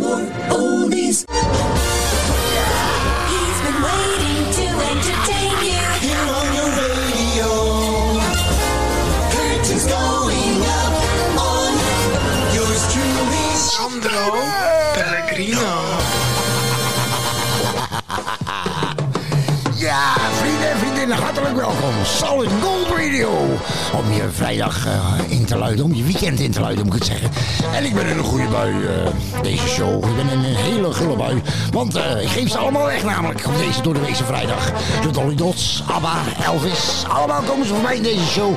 More oldies. Hartelijk welkom. Solid Gold Radio. Om je vrijdag eh, in te luiden, om je weekend in te luiden, moet ik het zeggen. En ik ben in een goede bui, eh, deze show. Ik ben in een hele gulle bui. Want eh, ik geef ze allemaal weg namelijk op deze door de weekse vrijdag. De Dolly Dots, ABBA, Elvis. Allemaal komen ze voorbij in deze show.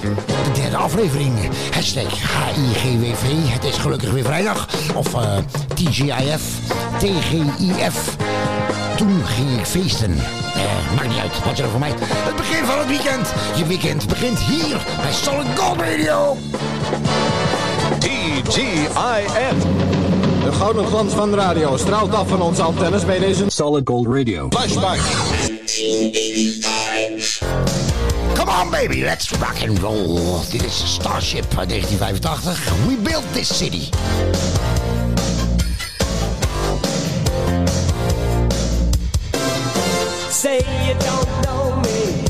De derde aflevering. Hashtag HIGWV. Het is gelukkig weer vrijdag. Of TGIF. TGIF. Toen ging ik feesten. Eh, maakt niet uit, wat je er voor mij. Het begin van het weekend. Je weekend begint hier bij Solid Gold Radio. TGIF. De gouden glans van de radio straalt af van onze antennes bij deze Solid Gold Radio. Flashback. Come on baby, let's rock and roll. Dit is Starship uit 1985. We built this city. Say you don't know me.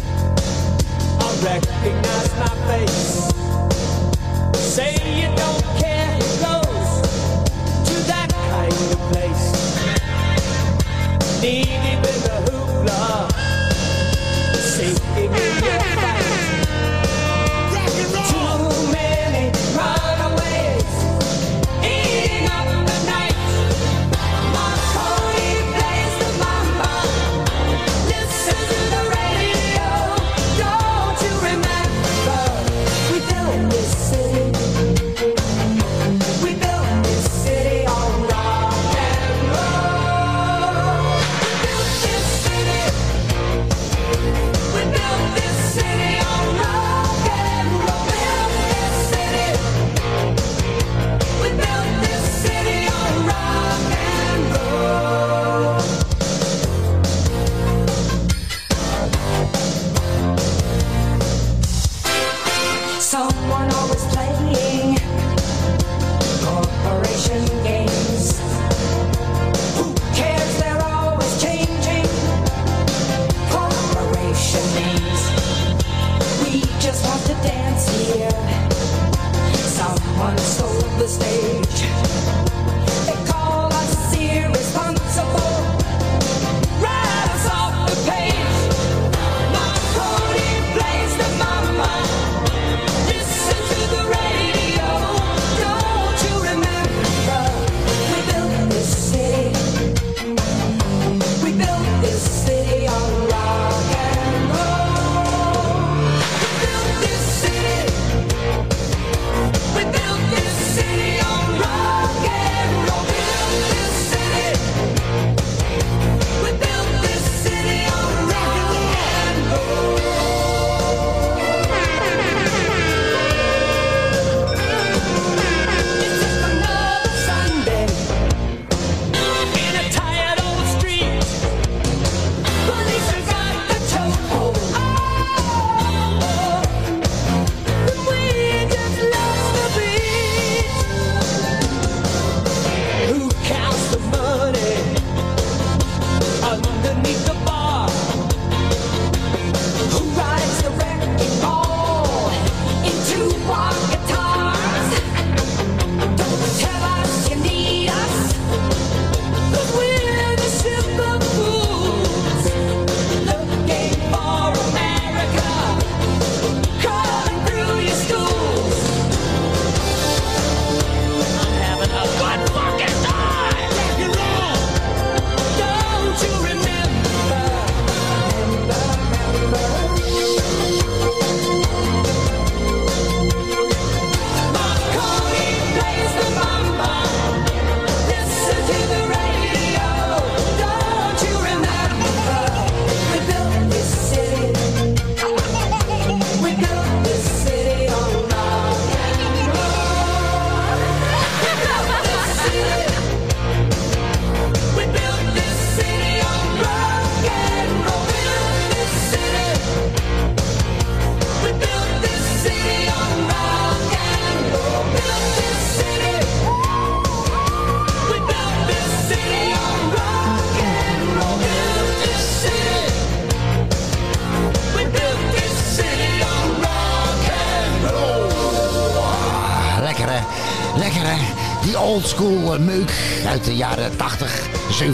I recognize my face. Say you don't care who goes to that kind of place. Knee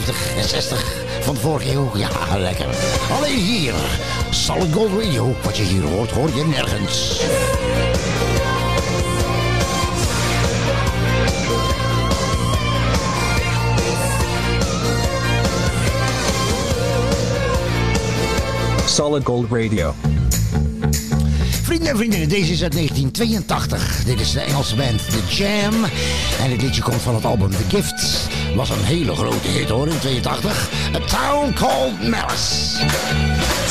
70 en 60 van vorig vorige eeuw. Ja, lekker. Alleen hier, Solid Gold Radio. Wat je hier hoort, hoor je nergens. Solid Gold Radio. Vrienden en vriendinnen, deze is uit 1982. Dit is de Engelse band The Jam. En dit liedje komt van het album The Gift was een hele grote hit hoor in 82. A Town Called Malice.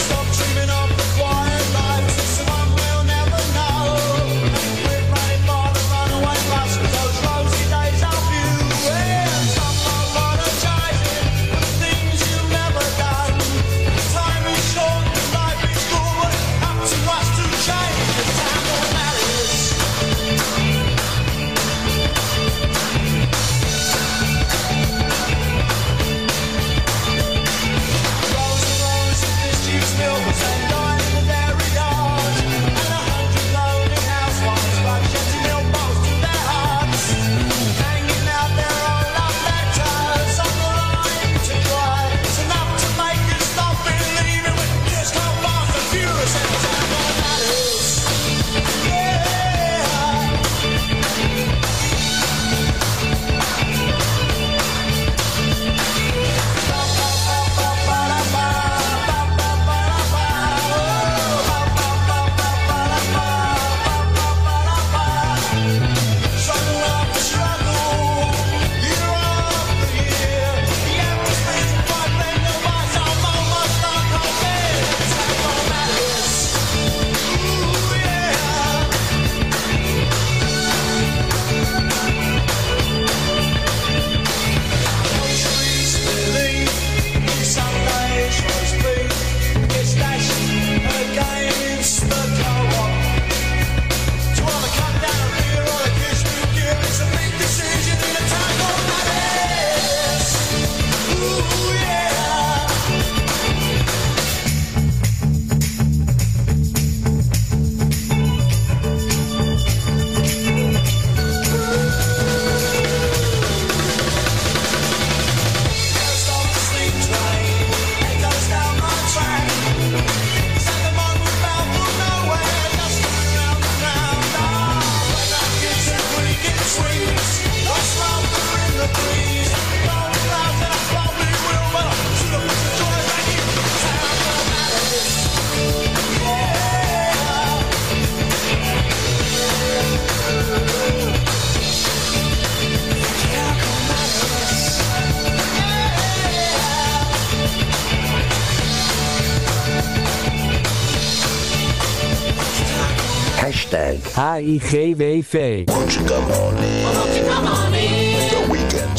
K-I-G-W-V.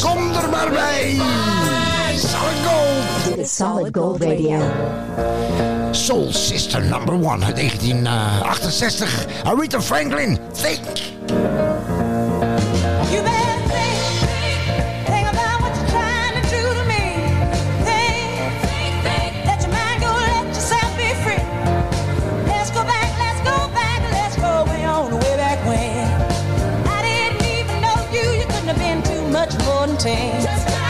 Kom er maar bij! Solid Gold! Dit is Solid Gold Radio. Soul Sister number 1 uit 1968. Eh, Aretha Franklin, Think much more intense.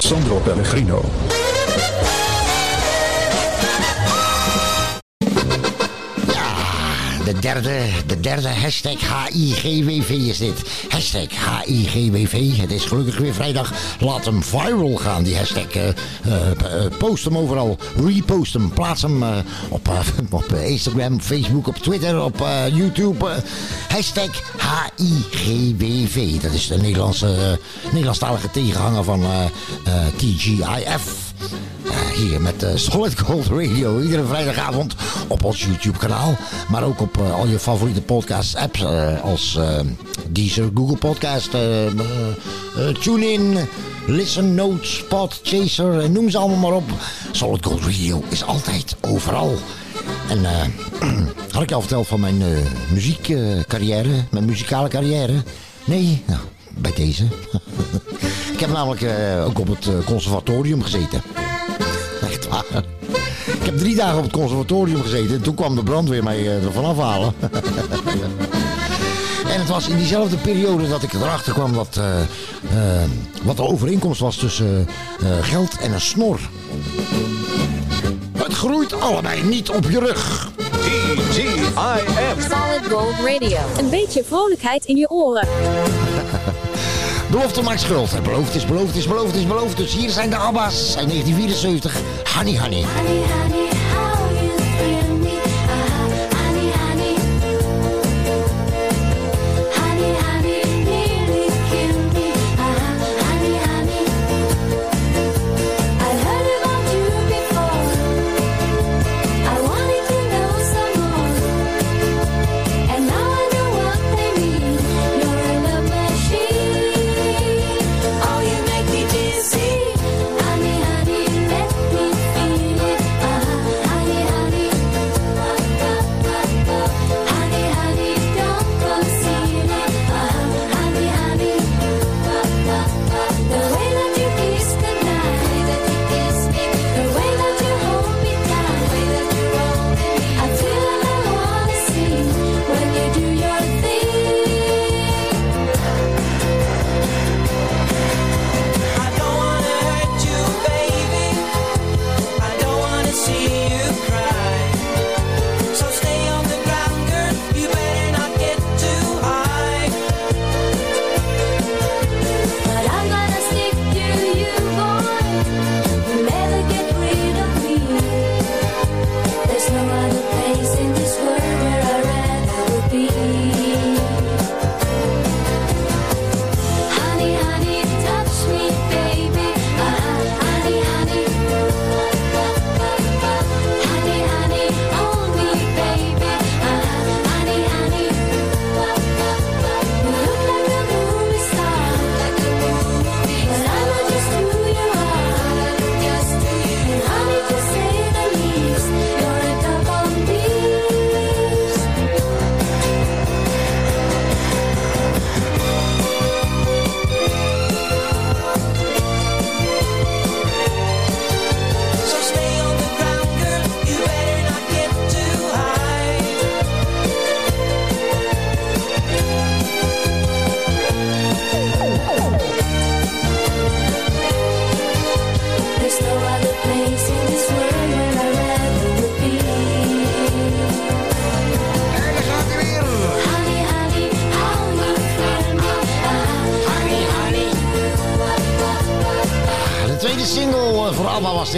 Sandro Pellegrino. De derde, de derde hashtag HIGWV is dit. Hashtag HIGWV. Het is gelukkig weer vrijdag. Laat hem viral gaan, die hashtag. eh, eh, eh, post hem overal. Repost hem. Plaats hem op, op Instagram, Facebook, op Twitter, op YouTube. hashtag HIGWV. Dat is de Nederlandse, Nederlandstalige tegenhanger van TGIF. Met eh, Solid Gold Radio. Iedere vrijdagavond op ons YouTube-kanaal. Maar ook op eh, al je favoriete podcast-apps. eh, als Deezer, Google Podcast, TuneIn, Listen Notes, Spot, Chaser. eh, noem ze allemaal maar op. Solid Gold Radio is altijd overal. En had ik al verteld van mijn eh, muziekcarrière, mijn muzikale carrière? Nee? Nou, bij deze. ik heb namelijk ook op het conservatorium gezeten. Ik heb drie dagen op het conservatorium gezeten. En toen kwam de brandweer mij eh, ervan afhalen. En het was in diezelfde periode dat ik erachter kwam dat, eh, eh, wat de overeenkomst was tussen eh, geld en een snor. Het groeit allebei niet op je rug. TGIF. Solid Gold Radio. Een beetje vrolijkheid in je oren. Belofte maakt schuld. En beloofd is beloofd is beloofd is beloofd. Dus hier zijn de Abba's in 1974. Honey Honey. Honey, honey,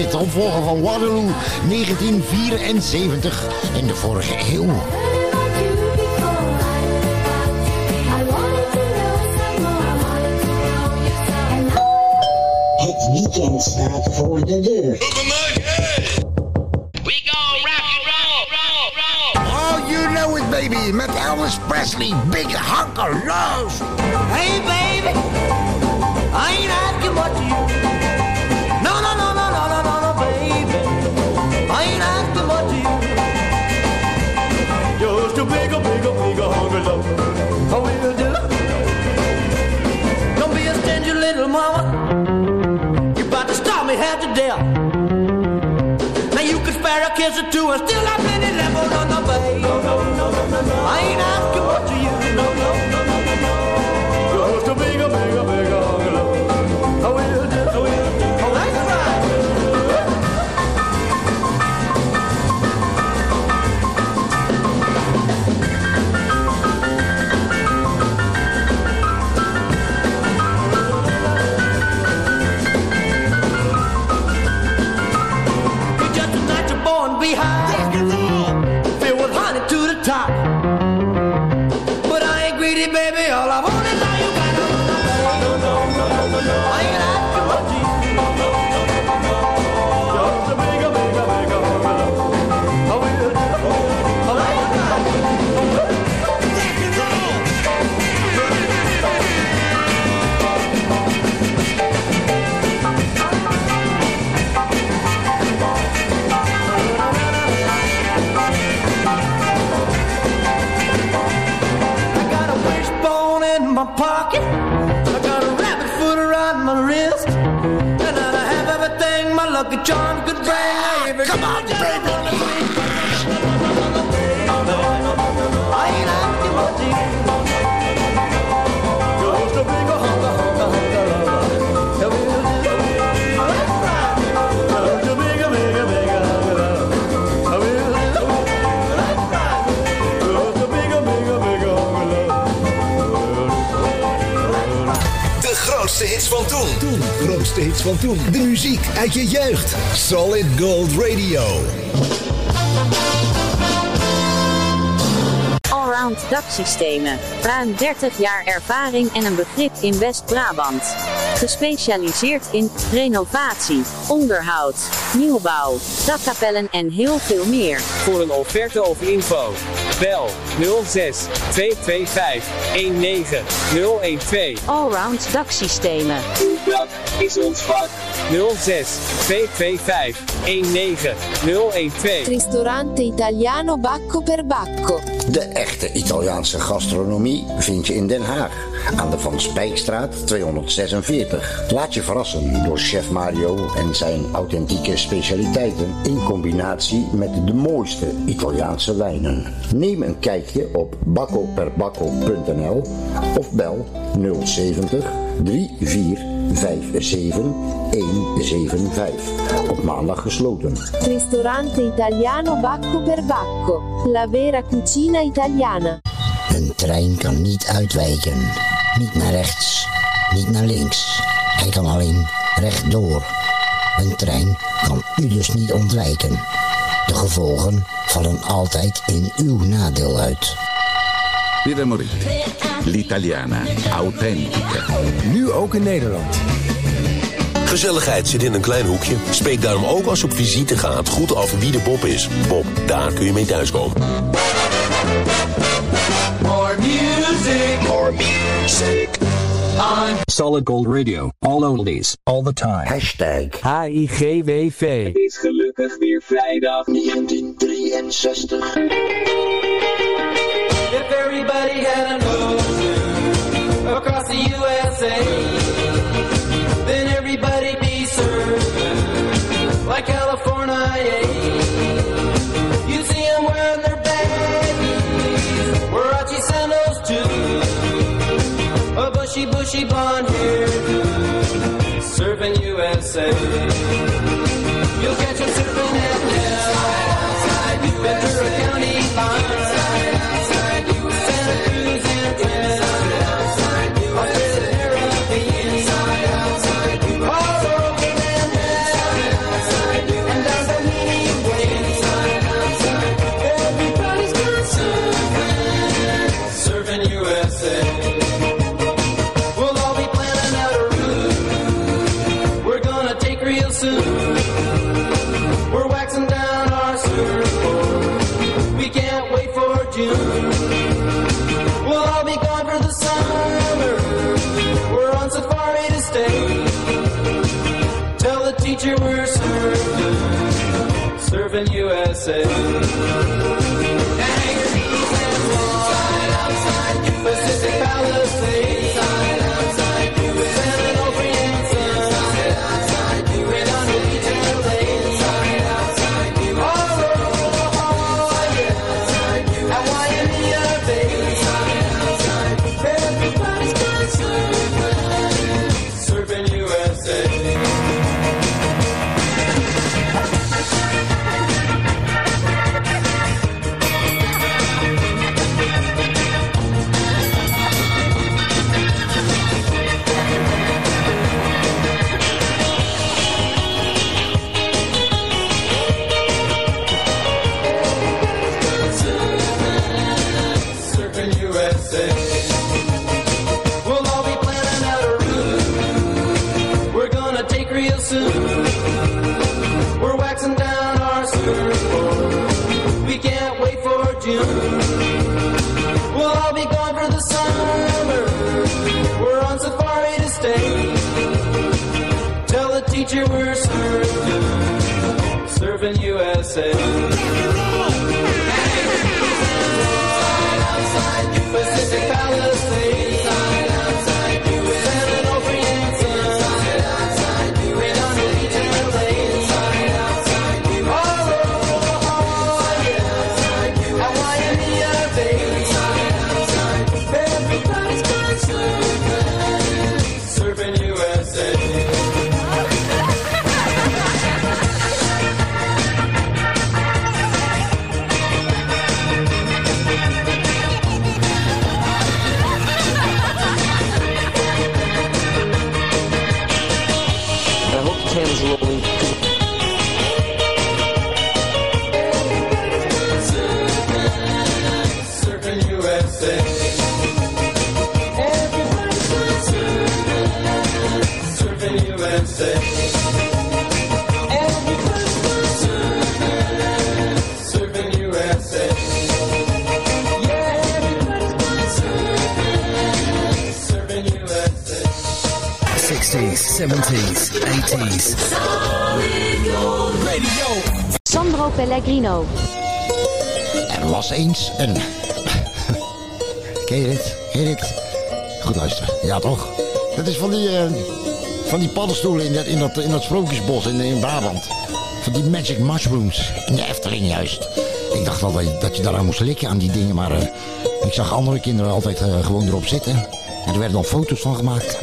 dit. De opvolger van Waterloo 1974 in de vorige eeuw. About you before. I wanted to know some more. And Het weekend staat voor de deur. Oh, you know it, baby. Met Elvis Presley. Big hunk of love. Hey, baby, I ain't asking what you. does to us? Still I Come on, baby. Grootste hits van toen. De muziek uit je jeugd. Solid Gold Radio. Allround daksystemen. Ruim 30 jaar ervaring en een begrip in West-Brabant. Gespecialiseerd in renovatie, onderhoud, nieuwbouw, dakkapellen en heel veel meer. Voor een offerte of info. Bel 06 225 19012. Allround daksystemen. Dat is ons vak. 06 225 19012. Ristorante italiano Bacco per Bacco. De echte Italiaanse gastronomie vind je in Den Haag. Aan de Van Spijkstraat 246. Laat je verrassen door chef Mario en zijn authentieke specialiteiten. In combinatie met de mooiste Italiaanse wijnen. Neem een kijkje op baccoperbacco.nl of bel 070 3457 175. Op maandag gesloten. Ristorante italiano Bacco per Bacco. La vera cucina italiana. Een trein kan niet uitwijken. Niet naar rechts, niet naar links. Hij kan alleen rechtdoor. Een trein kan u dus niet ontwijken. De gevolgen vallen altijd in uw nadeel uit. Villa Morite. L'italiana. Authentica. Nu ook in Nederland. Gezelligheid zit in een klein hoekje. Spreek daarom ook als je op visite gaat goed af wie de Bob is. Bob, daar kun je mee thuiskomen. Music. More music. On Solid Gold Radio. All oldies. All the time. Hashtag HIGWV. Het is gelukkig weer vrijdag 1963. If everybody had an ocean across the USA, she on here, serving USA. You'll catch her serving at Better a county fine. USA. We're serving, serving USA. Van die paddenstoelen in dat, in dat, in dat sprookjesbos in, in Brabant. Van die magic mushrooms. In de Efteling juist. Ik dacht wel dat je, dat je daaraan moest likken aan die dingen, maar eh, ik zag andere kinderen altijd eh, gewoon erop zitten. En er werden dan foto's van gemaakt.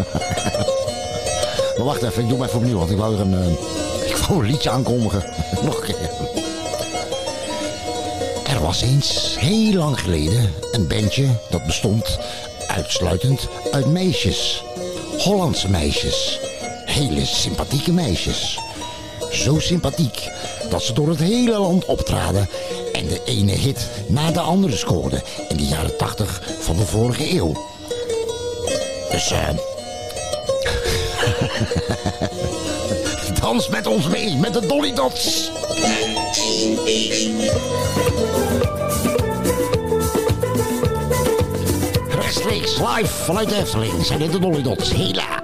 maar wacht even, ik doe hem even opnieuw, want ik wou er een, eh, ik wou een liedje aankondigen. Nog een keer. Er was eens, heel lang geleden, een bandje dat bestond uitsluitend uit meisjes. Hollandse meisjes. Hele sympathieke meisjes. Zo sympathiek dat ze door het hele land optraden en de ene hit na de andere scoorden in de jaren 80 van de vorige eeuw. Dus eh. Dans met ons mee, met de Dolly Dots. Rechtstreeks live vanuit de Efteling zijn dit de Dolly Dots. Hela,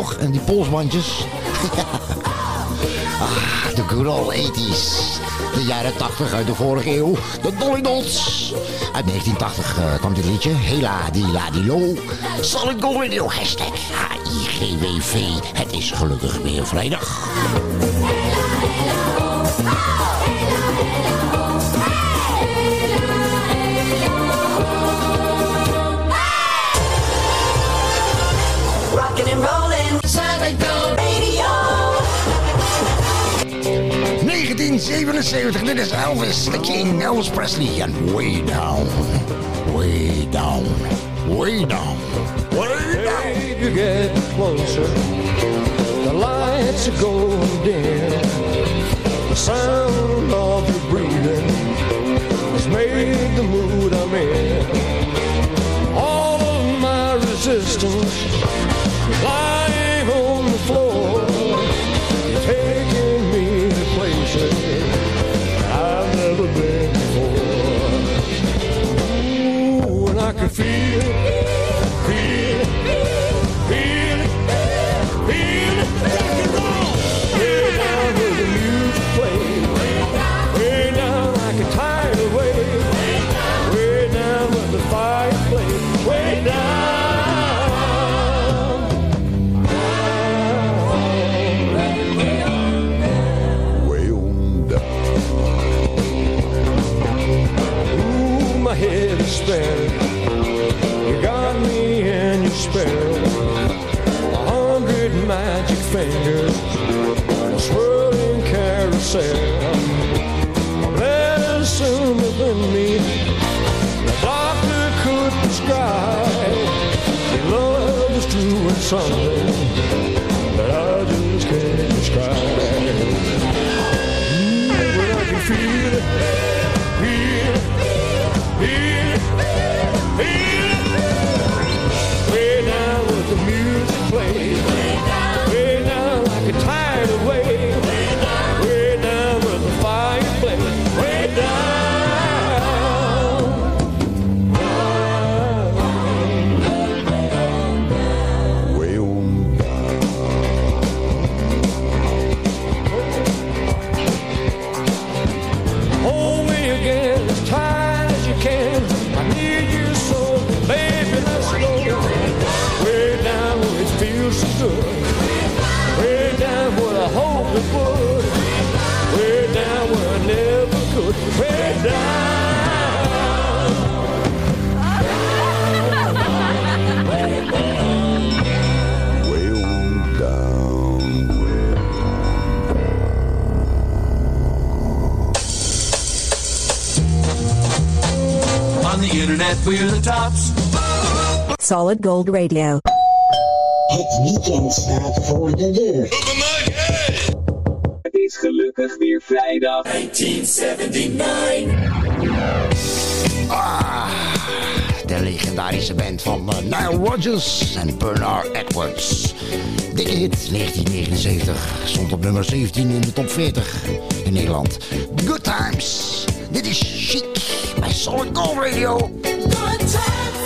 En die polsbandjes. ah, de good old 80s. De jaren 80 uit de vorige eeuw. De Dolly Dots. Uit 1980 eh, kwam dit liedje. Hela di la di lo. Solid Gold Radio. Hashtag HIGWV. Het is gelukkig weer vrijdag. Rockin' 1977, dit is Elvis, the King, Elvis Presley. En way down, way down, way down, way down. you get closer. The lights are going dim. The sound of your breathing has made the mood I'm in. All of my resistance lying Fingers a swirling carousel. Let soon within me, the doctor could prescribe. Love He true and insomnia. net weer the tops. Solid Gold Radio. Het weekend staat voor de deur. Het is gelukkig weer vrijdag. 1979. Ah, de legendarische band van uh, Nile Rodgers en Bernard Edwards. Dikke hit 1979 stond op nummer 17 in de top 40 in Nederland. Good times. Dit is Chic bij Solid Gold Radio. time.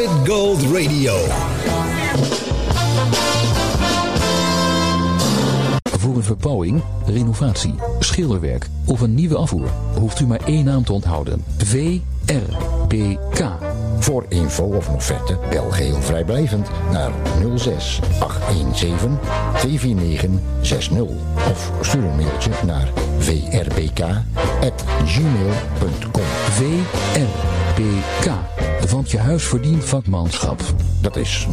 Solid Gold Radio. Voor een verbouwing, renovatie, schilderwerk of een nieuwe afvoer hoeft u maar één naam te onthouden. VRBK. Voor info of offerte bel geheel vrijblijvend naar 06 817 249 60 of stuur een mailtje naar vrbk@gmail.com. VRBK. Want je huis verdient vakmanschap. Dat is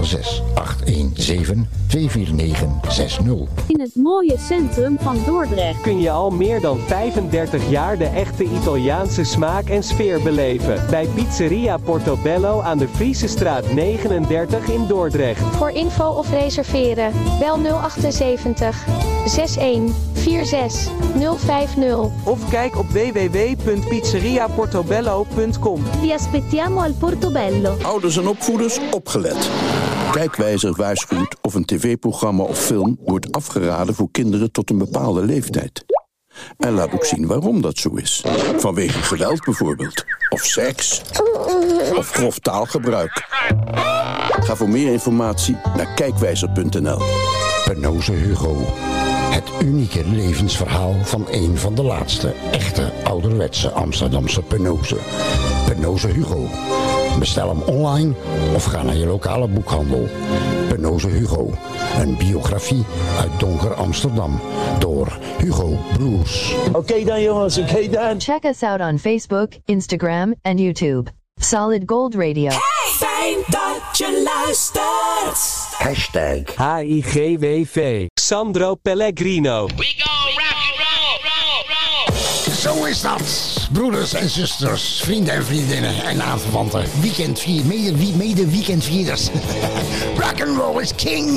06 817 249 60. In het mooie centrum van Dordrecht. kun je al meer dan 35 jaar de echte Italiaanse smaak en sfeer beleven. Bij Pizzeria Portobello aan de Friese straat 39 in Dordrecht. Voor info of reserveren, bel 078 61 46 050. Of kijk op www.pizzeriaportobello.com. Vi aspettiamo al Portobello. Ouders en opvoeders, opgelet. Kijkwijzer waarschuwt of een tv-programma of film wordt afgeraden voor kinderen tot een bepaalde leeftijd. En laat ook zien waarom dat zo is. Vanwege geweld bijvoorbeeld. Of seks. Of grof taalgebruik. Ga voor meer informatie naar kijkwijzer.nl. Penoze Hugo. Het unieke levensverhaal van een van de laatste echte ouderwetse Amsterdamse Penoze. Penoze Hugo. Bestel hem online of ga naar je lokale boekhandel. Penoze Hugo. Een biografie uit donker Amsterdam. Door Hugo Blues. Oké dan jongens, oké dan. Check us out on Facebook, Instagram and YouTube. Solid Gold Radio. Fijn dat je luistert. Hashtag HIGWV. Sandro Pellegrino. Zo is dat. Broeders en zusters, vrienden en vriendinnen en aanverwanten. Weekendvier, mede, wie- mede weekendvierders. Rock and roll is king.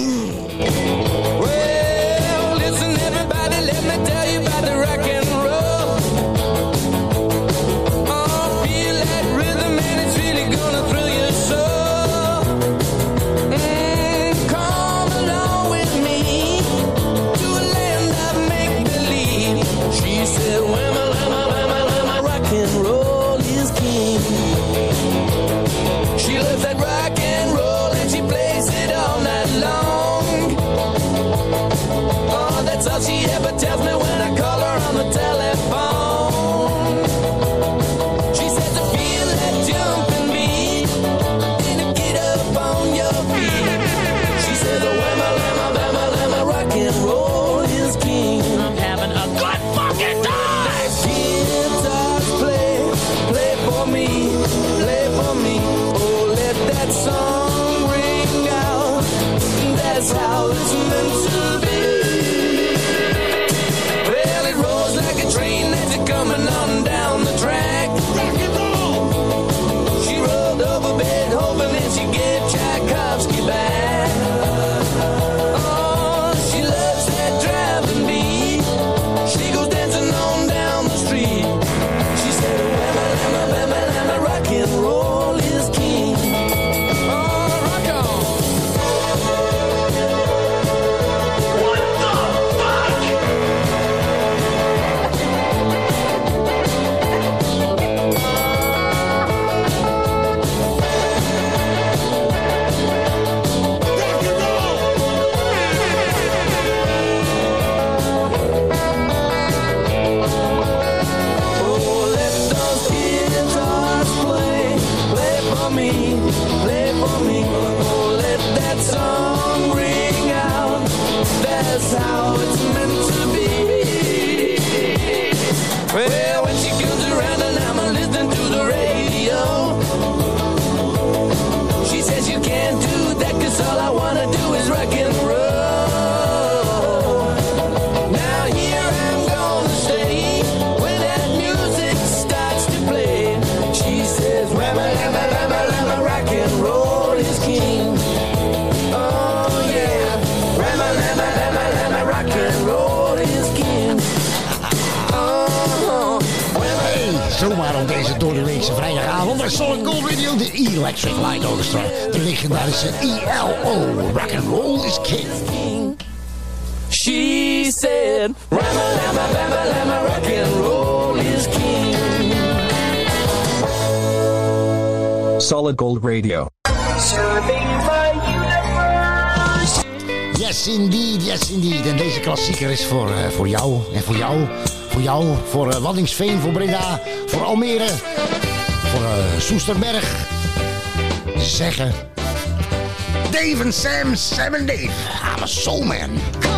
Solid Gold Radio, de Electric Light Orchestra. De legendarische ELO. Rock and roll is king. She said, Rama, lama, rock and roll is king. Solid Gold Radio. Yes indeed, yes indeed. En deze klassieker is voor, eh, voor jou en voor jou. Voor jou, voor uh, voor Breda, voor Almere voor eh, Soesterberg. Ze zeggen... Dave en Sam, Sam en Dave. I'm a soul man.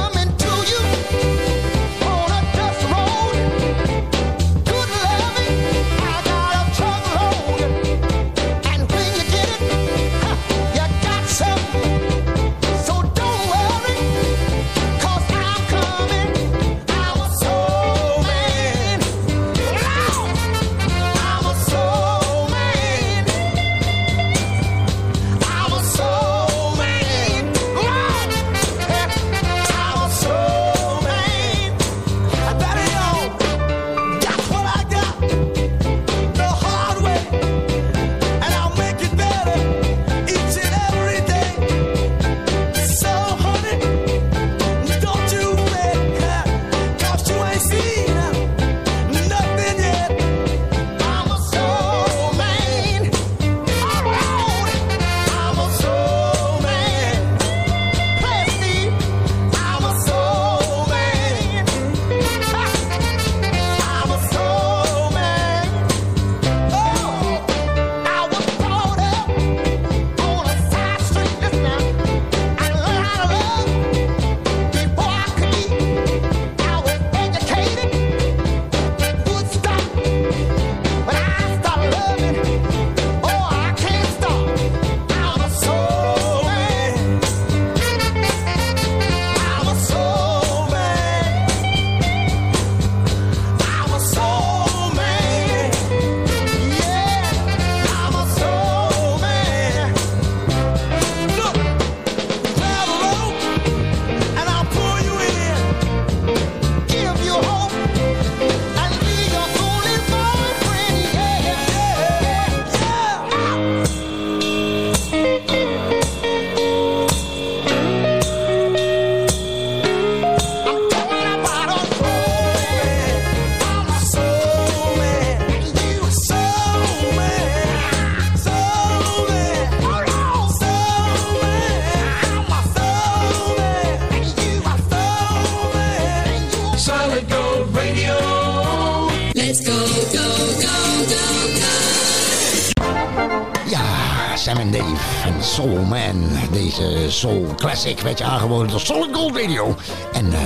Sam en Dave en Soul Man. Deze Soul Classic werd je aangeboden door Solid Gold Radio. En eh,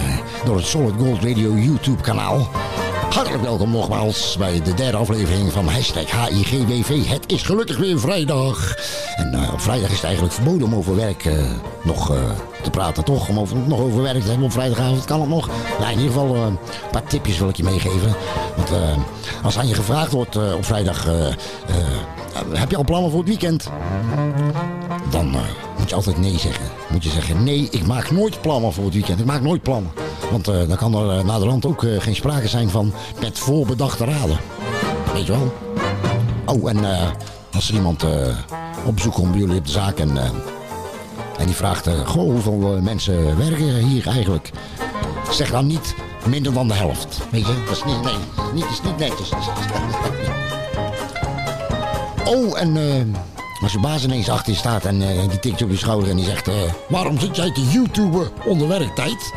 door het Solid Gold Radio YouTube kanaal. Hartelijk welkom nogmaals bij de derde aflevering van hashtag HIGWV. Het is gelukkig weer vrijdag. En eh, op vrijdag is het eigenlijk verboden om over werk eh, nog eh, te praten, toch? Om over, nog over werk te hebben op vrijdagavond. Kan het nog? Nou, in ieder geval eh, een paar tipjes wil ik je meegeven. Want eh, als aan je gevraagd wordt eh, op vrijdag... eh, eh, heb je al plannen voor het weekend? Dan eh, moet je altijd nee zeggen. Moet je zeggen, nee, ik maak nooit plannen voor het weekend. Ik maak nooit plannen. Want eh, dan kan er na de rand ook eh, geen sprake zijn van met voorbedachte raden. Weet je wel? Oh, en eh, als er iemand eh, op bezoek komt bij jullie op de zaak en, eh, en die vraagt, eh, goh, hoeveel eh, mensen werken hier eigenlijk? Zeg dan niet minder dan de helft. Weet je, dat is niet, nee, niet, is niet netjes. Oh, en eh, als je baas ineens achter je staat en eh, die tikt op je schouder en die zegt... eh, waarom zit jij te YouTuben onder werktijd?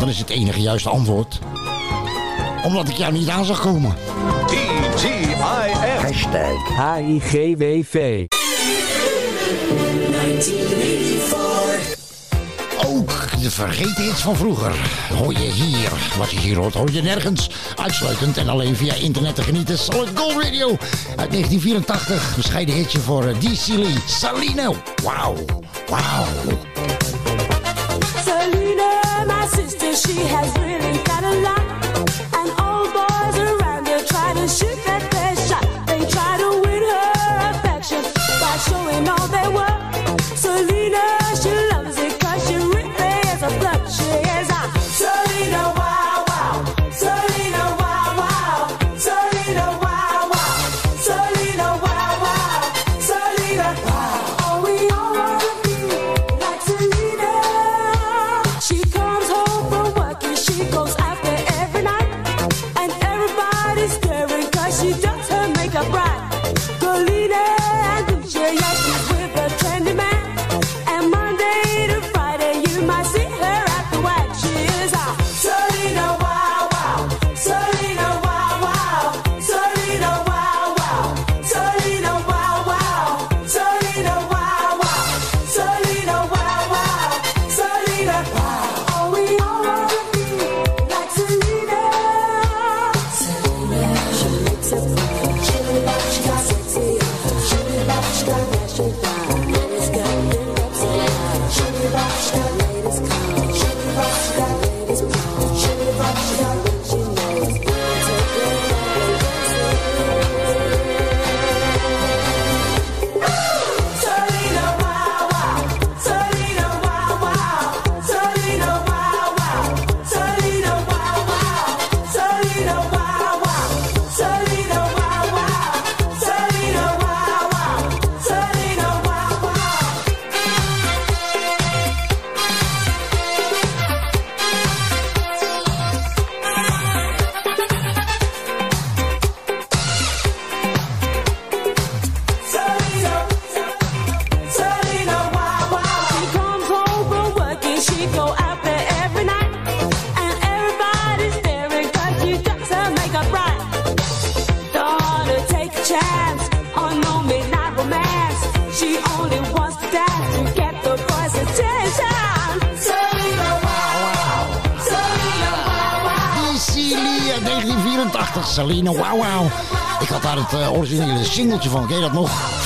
Dan is het enige juiste antwoord... omdat ik jou niet aan zag komen. TGIF. Hashtag HIGWV. Ook de vergeten hits van vroeger hoor je hier. Wat je hier hoort, hoor je nergens. Uitsluitend en alleen via internet te genieten. Solid Gold Radio uit 1984. Bescheiden hitje voor eh, DC Lee. Salino. Wauw. Wauw. Sister, she has really got a lot.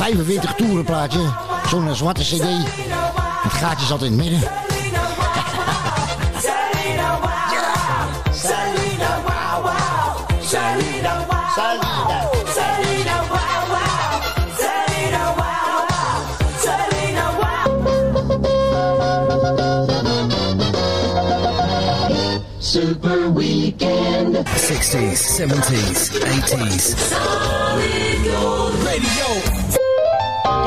45 toeren plaatje. Zo'n eh, zwarte cd. Het gaatje zat in het midden. Super Weekend. 60s, 70s, 80s. Solid Gold Radio.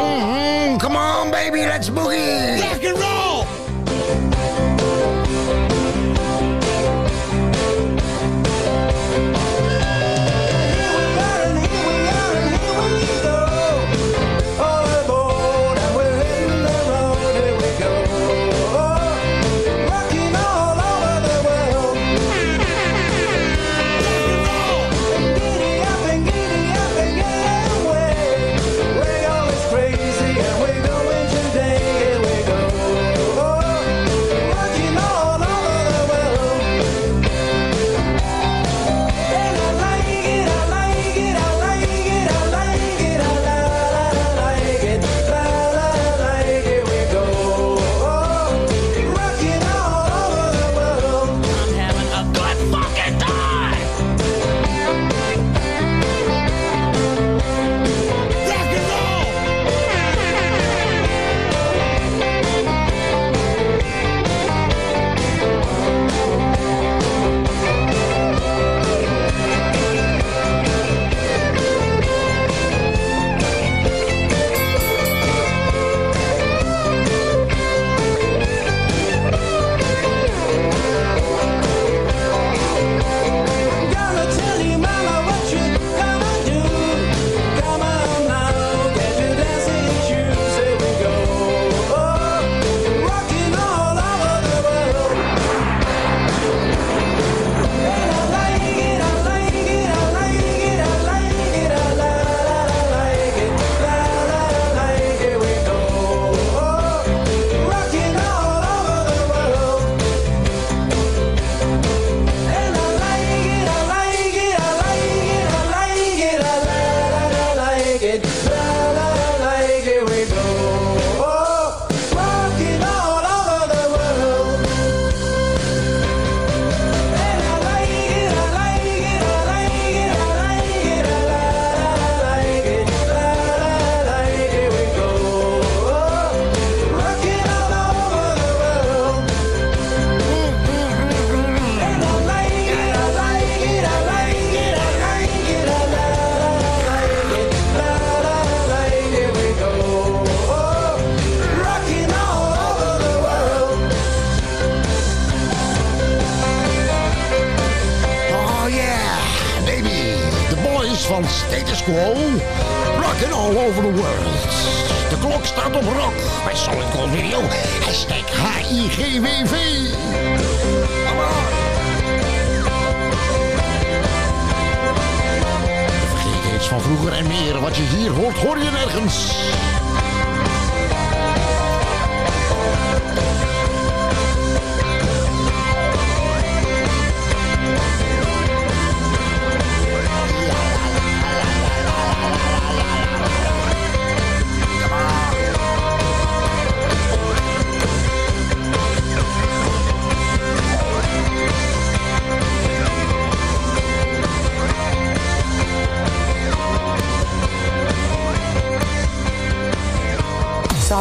Mhm, come on, baby, let's boogie. Rock and roll.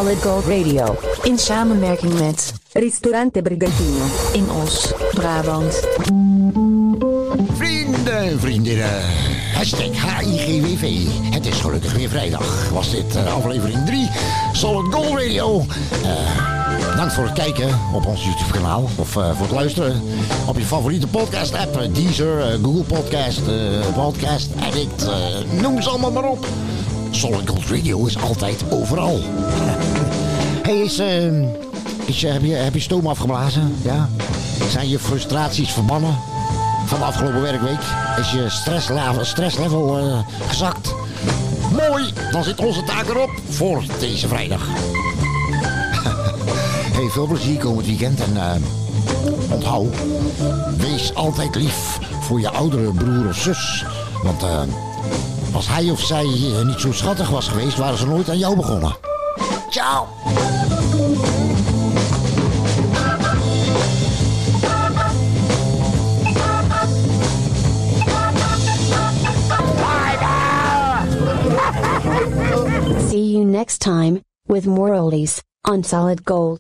Solid Gold Radio. In samenwerking met Ristorante Brigantino in Os, Brabant. Vrienden, vriendinnen. Hashtag HIGWV. Het is gelukkig weer vrijdag. Was dit eh, aflevering 3. Solid Gold Radio. Eh, bedankt voor het kijken op ons YouTube kanaal. Of eh, voor het luisteren op je favoriete podcast app. eh, Deezer, Google Podcast, eh, Podcast Addict. eh, noem ze allemaal maar op. Solid Gold Radio is altijd overal. hey, is, eh, is, eh, heb, je, heb je stoom afgeblazen? Ja? Zijn je frustraties verbannen? van de afgelopen werkweek is je stresslevel, stresslevel eh, gezakt. Mooi, dan zit onze taak erop voor deze vrijdag. hey, veel plezier komend weekend en eh, onthoud, wees altijd lief voor je oudere broer of zus. Want als hij of zij eh, niet zo schattig was geweest, waren ze nooit aan jou begonnen. Ciao! See you next time, with more oldies, on Solid Gold.